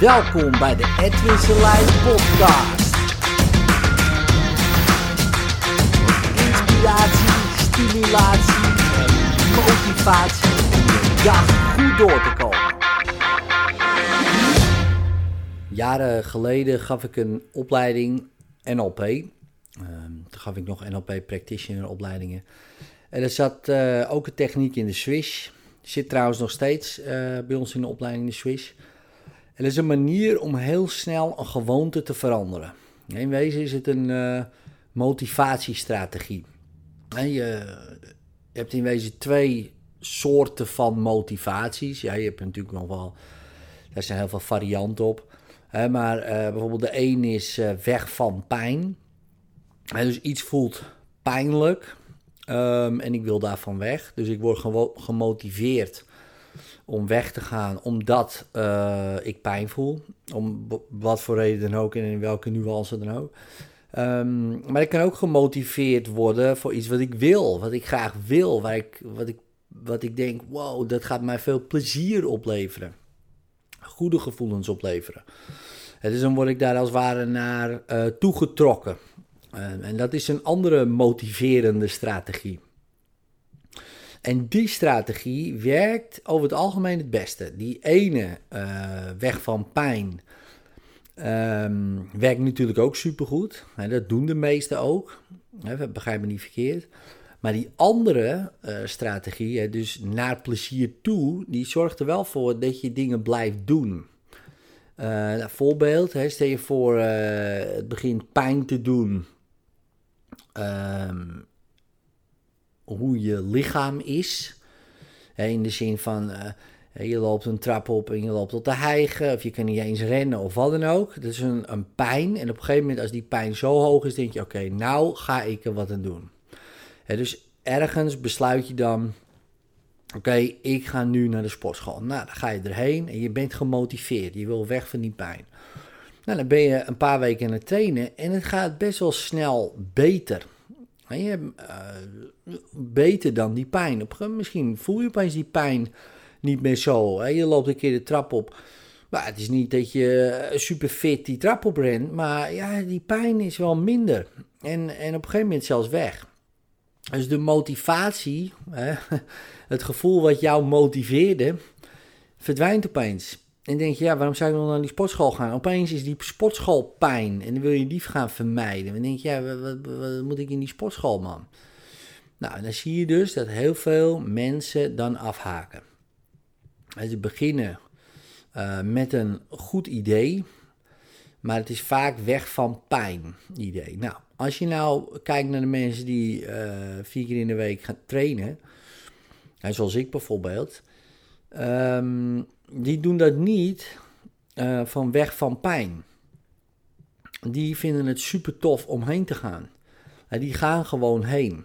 Welkom bij de Edwin Selijn podcast. Inspiratie, stimulatie en motivatie om dag goed door te komen. Jaren geleden gaf ik een opleiding NLP. Ehm, toen gaf ik nog NLP practitioner opleidingen. En er zat eh, ook een techniek in de Swish. Zit trouwens nog steeds eh, bij ons in de opleiding de Swish. Dat is een manier om heel snel een gewoonte te veranderen. In wezen is het een eh, motivatiestrategie. En je, hebt in wezen twee soorten van motivaties. Ja, je hebt natuurlijk nog wel, daar zijn heel veel varianten op. maar uh, bijvoorbeeld de een is uh, weg van pijn. Dus iets voelt pijnlijk um, en ik wil daarvan weg. Dus ik word gemotiveerd om weg te gaan omdat uh, ik pijn voel. Om wat voor reden dan ook en in welke nuance dan ook. Um, maar ik kan ook gemotiveerd worden voor iets wat ik wil, wat ik graag wil, waar ik, wat, ik, wat ik denk, wow, dat gaat mij veel plezier opleveren. Goede gevoelens opleveren. En dus dan word ik daar als het ware naar uh, toegetrokken. Uh, en dat is een andere motiverende strategie. En die strategie werkt over het algemeen het beste. Die ene uh, weg van pijn um, werkt natuurlijk ook supergoed. Dat doen de meesten ook. Hè, begrijp me niet verkeerd. Maar die andere uh, strategie, dus naar plezier toe, die zorgt er wel voor dat je dingen blijft doen. Uh, voorbeeld, hè, stel je voor het begint pijn te doen. Um, hoe je lichaam is. In de zin van, uh, je loopt een trap op en je loopt op de hijgen, of je kan niet eens rennen of wat dan ook. Dat is een, een pijn. En op een gegeven moment, als die pijn zo hoog is, denk je: oké, nou ga ik er wat aan doen. dus ergens besluit je dan: oké, ik ga nu naar de sportschool. Nou, dan ga je erheen en je bent gemotiveerd. Je wil weg van die pijn. Nou, dan ben je een paar weken aan het trainen en het gaat best wel snel beter. Je, uh, beter dan die pijn. Misschien voel je opeens die pijn niet meer zo. Hè? Je loopt een keer de trap op. Maar het is niet dat je super fit die trap op rent. Maar ja, die pijn is wel minder. En, en op een gegeven moment zelfs weg. Dus de motivatie, hè, het gevoel wat jou motiveerde, verdwijnt opeens. En denk je, ja, waarom zou ik nog naar die sportschool gaan? Opeens is die sportschool pijn en dan wil je die gaan vermijden. Dan denk je, ja, wat, moet ik in die sportschool, man? Nou, en dan zie je dus dat heel veel mensen dan afhaken. Ze beginnen uh, met een goed idee, maar het is vaak weg van pijn idee. Nou, als je nou kijkt naar de mensen die uh, vier keer in de week gaan trainen, zoals ik bijvoorbeeld, um, die doen dat niet uh, van weg van pijn. Die vinden het super tof om heen te gaan. Die gaan gewoon heen.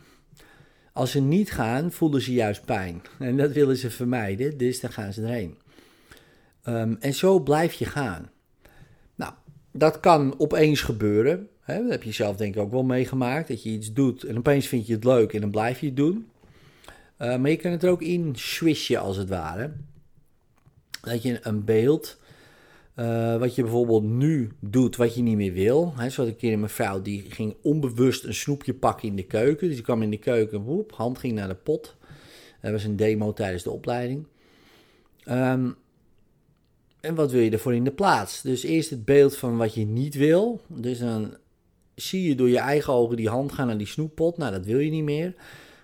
Als ze niet gaan, voelen ze juist pijn. En dat willen ze vermijden, dus dan gaan ze erheen. Um, en zo blijf je gaan. Nou, dat kan opeens gebeuren. Hè? Dat heb je zelf denk ik ook wel meegemaakt. Dat je iets doet en opeens vind je het leuk en dan blijf je het doen. Uh, maar je kan het er ook in swishen als het ware dat je een beeld, uh, wat je bijvoorbeeld nu doet, wat je niet meer wil. Hè, zoals een keer een mevrouw die ging onbewust een snoepje pakken in de keuken. Dus die kwam in de keuken, woep, hand ging naar de pot. Dat was een demo tijdens de opleiding. Um, en wat wil je ervoor in de plaats? Dus eerst het beeld van wat je niet wil. Dus dan zie je door je eigen ogen die hand gaan naar die snoeppot. Nou, dat wil je niet meer.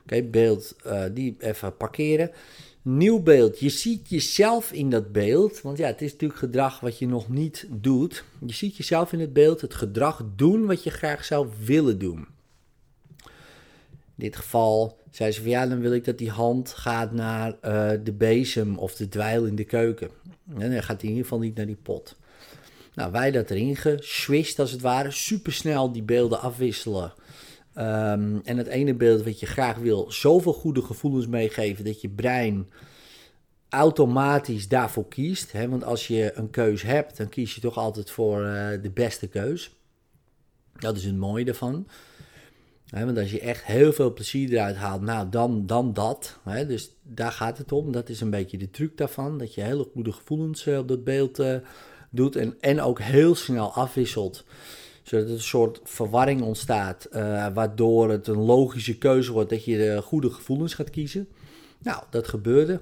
Oké, beeld uh, die even parkeren nieuw beeld. Je ziet jezelf in dat beeld, want ja, het is natuurlijk gedrag wat je nog niet doet. Je ziet jezelf in het beeld, het gedrag doen wat je graag zou willen doen. In dit geval zei ze van ja, dan wil ik dat die hand gaat naar uh, de bezem of de dweil in de keuken. En dan gaat hij in ieder geval niet naar die pot. Nou, wij dat erin geswist als het ware, supersnel die beelden afwisselen. Um, en het ene beeld wat je graag wil, zoveel goede gevoelens meegeven dat je brein automatisch daarvoor kiest. Hè? Want als je een keus hebt, dan kies je toch altijd voor uh, de beste keus. Dat is het mooie. Hè? Want als je echt heel veel plezier eruit haalt, nou dan, dan dat. Dus daar gaat het om. Dat is een beetje de truc daarvan. Dat je hele goede gevoelens uh, op dat beeld uh, doet en, en ook heel snel afwisselt. Zodat er een soort verwarring ontstaat, uh, waardoor het een logische keuze wordt dat je de goede gevoelens gaat kiezen. Nou, dat gebeurde.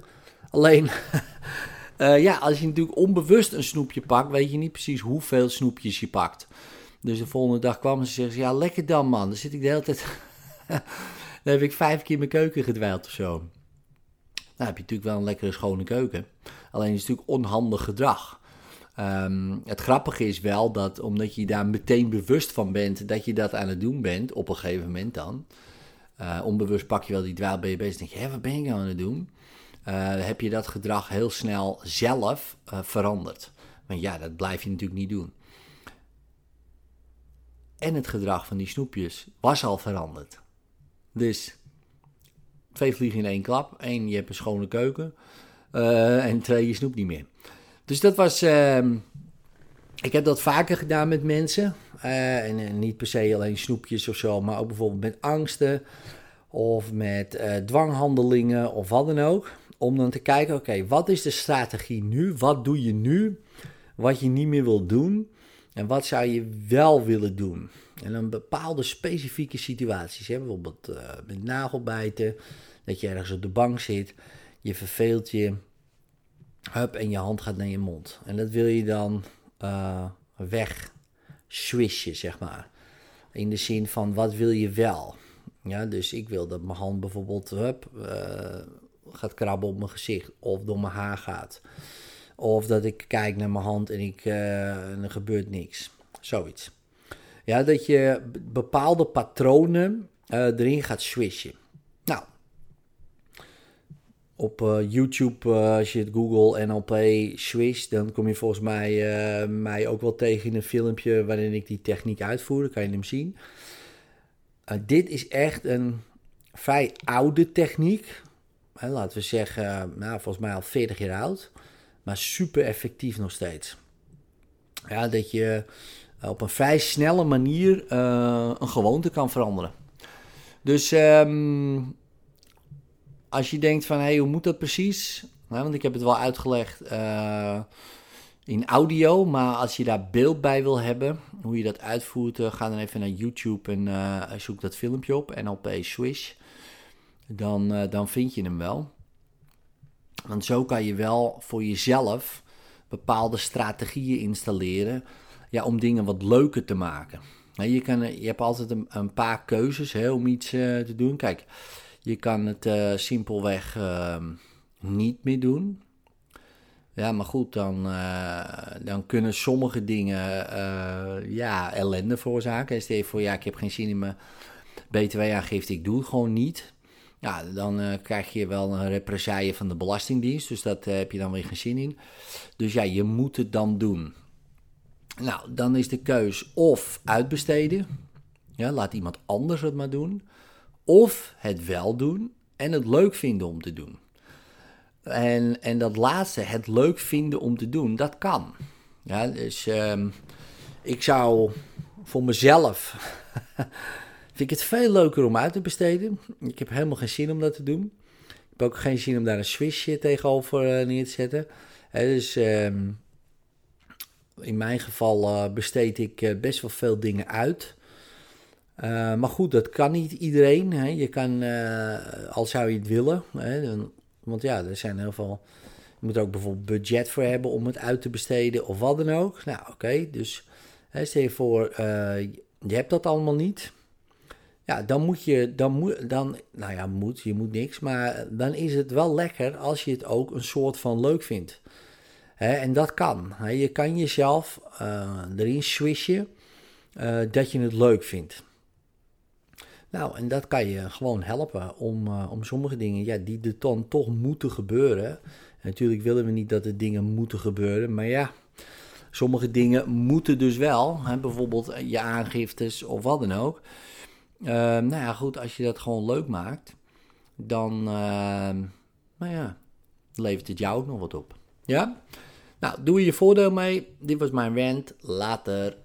Alleen, uh, ja, als je natuurlijk onbewust een snoepje pakt, weet je niet precies hoeveel snoepjes je pakt. Dus de volgende dag kwam ze en Ja, lekker dan, man. Dan zit ik de hele tijd. dan heb ik vijf keer mijn keuken gedwijld of zo. Nou heb je natuurlijk wel een lekkere schone keuken. Alleen is het natuurlijk onhandig gedrag. Ehm, het grappige is wel dat omdat je daar meteen bewust van bent dat je dat aan het doen bent, op een gegeven moment dan. Uh, onbewust pak je wel die dwaal, ben je bezig en denk je, hé, wat ben ik nou aan het doen? Uh, heb je dat gedrag heel snel zelf uh, veranderd. Want ja, dat blijf je natuurlijk niet doen. En het gedrag van die snoepjes was al veranderd. Dus twee vliegen in één klap. Eén, je hebt een schone keuken. En twee, je snoept niet meer. Dus dat was. Uh, ik heb dat vaker gedaan met mensen. Uh, en, en, niet per se alleen snoepjes of zo, maar ook bijvoorbeeld met angsten. Of met uh, dwanghandelingen of wat dan ook. Om dan te kijken: oké, wat is de strategie nu? Wat doe je nu? Wat je niet meer wil doen? En wat zou je wel willen doen? En dan bepaalde specifieke situaties. Hè? Bijvoorbeeld met nagelbijten. Dat je ergens op de bank zit. Je verveelt je. Hup, en je hand gaat naar je mond. En dat wil je dan uh, weg swishen, zeg maar. In de zin van, wat wil je wel? Ja, dus ik wil dat mijn hand bijvoorbeeld hup, uh, gaat krabben op mijn gezicht. Of door mijn haar gaat. Of dat ik kijk naar mijn hand en, ik, en er gebeurt niks. Zoiets. Ja, dat je bepaalde patronen erin gaat swishen. Op uh, YouTube, uh, als je het Google NLP swish, dan kom je volgens mij, mij ook wel tegen in een filmpje waarin ik die techniek uitvoer. Dan kan je hem zien. dit is echt een vrij oude techniek. laten we zeggen, nou, volgens mij al 40 jaar oud. Maar super effectief nog steeds. Ja, dat je op een vrij snelle manier een gewoonte kan veranderen. Dus um, als je denkt van, hé, hey, hoe moet dat precies? Nou, want ik heb het wel uitgelegd uh, in audio, maar als je daar beeld bij wil hebben, hoe je dat uitvoert, uh, ga dan even naar YouTube en zoek dat filmpje op, NLP Swish. Dan, dan vind je hem wel. Want zo kan je wel voor jezelf bepaalde strategieën installeren ja, om dingen wat leuker te maken. Je, kan, je hebt altijd een, een paar keuzes om iets te doen. Kijk, je kan het uh, simpelweg uh, niet meer doen. Ja, maar goed, dan, uh, dan kunnen sommige dingen ja, ellende veroorzaken. Stel je voor, ja, ik heb geen zin in mijn btw-aangifte, ik doe het gewoon niet. Ja, dan krijg je wel een represaille van de Belastingdienst, dus dat heb je dan weer geen zin in. Dus ja, je moet het dan doen. Nou, dan is de keus of uitbesteden. Ja, laat iemand anders het maar doen. Of het wel doen en het leuk vinden om te doen. En, en dat laatste, het leuk vinden om te doen, dat kan. Ja, dus um, ik zou voor mezelf. vind ik het veel leuker om uit te besteden. Ik heb helemaal geen zin om dat te doen. Ik heb ook geen zin om daar een swishje tegenover uh, neer te zetten. Dus um, in mijn geval uh, besteed ik uh, best wel veel dingen uit. Uh, maar goed, dat kan niet iedereen. Hè. Je kan, al zou je het willen. Hè, dan, want ja, er zijn heel veel. Je moet er ook bijvoorbeeld budget voor hebben om het uit te besteden of wat dan ook. Nou, oké, dus hè, stel je voor, je hebt dat allemaal niet. Ja, dan moet je, dan moet, dan, nou ja, moet, je moet niks, maar dan is het wel lekker als je het ook een soort van leuk vindt en dat kan. je kan jezelf uh, erin swishen uh, dat je het leuk vindt. Nou, en dat kan je gewoon helpen om, uh, om sommige dingen ja, die er dan toch moeten gebeuren. En natuurlijk willen we niet dat er dingen moeten gebeuren, maar ja, sommige dingen moeten dus wel. Hè, bijvoorbeeld je aangiftes of wat dan ook. nou ja, goed, als je dat gewoon leuk maakt, dan nou ja, levert het jou ook nog wat op. Ja? Nou, doe je voordeel mee. Dit was mijn rant. Later.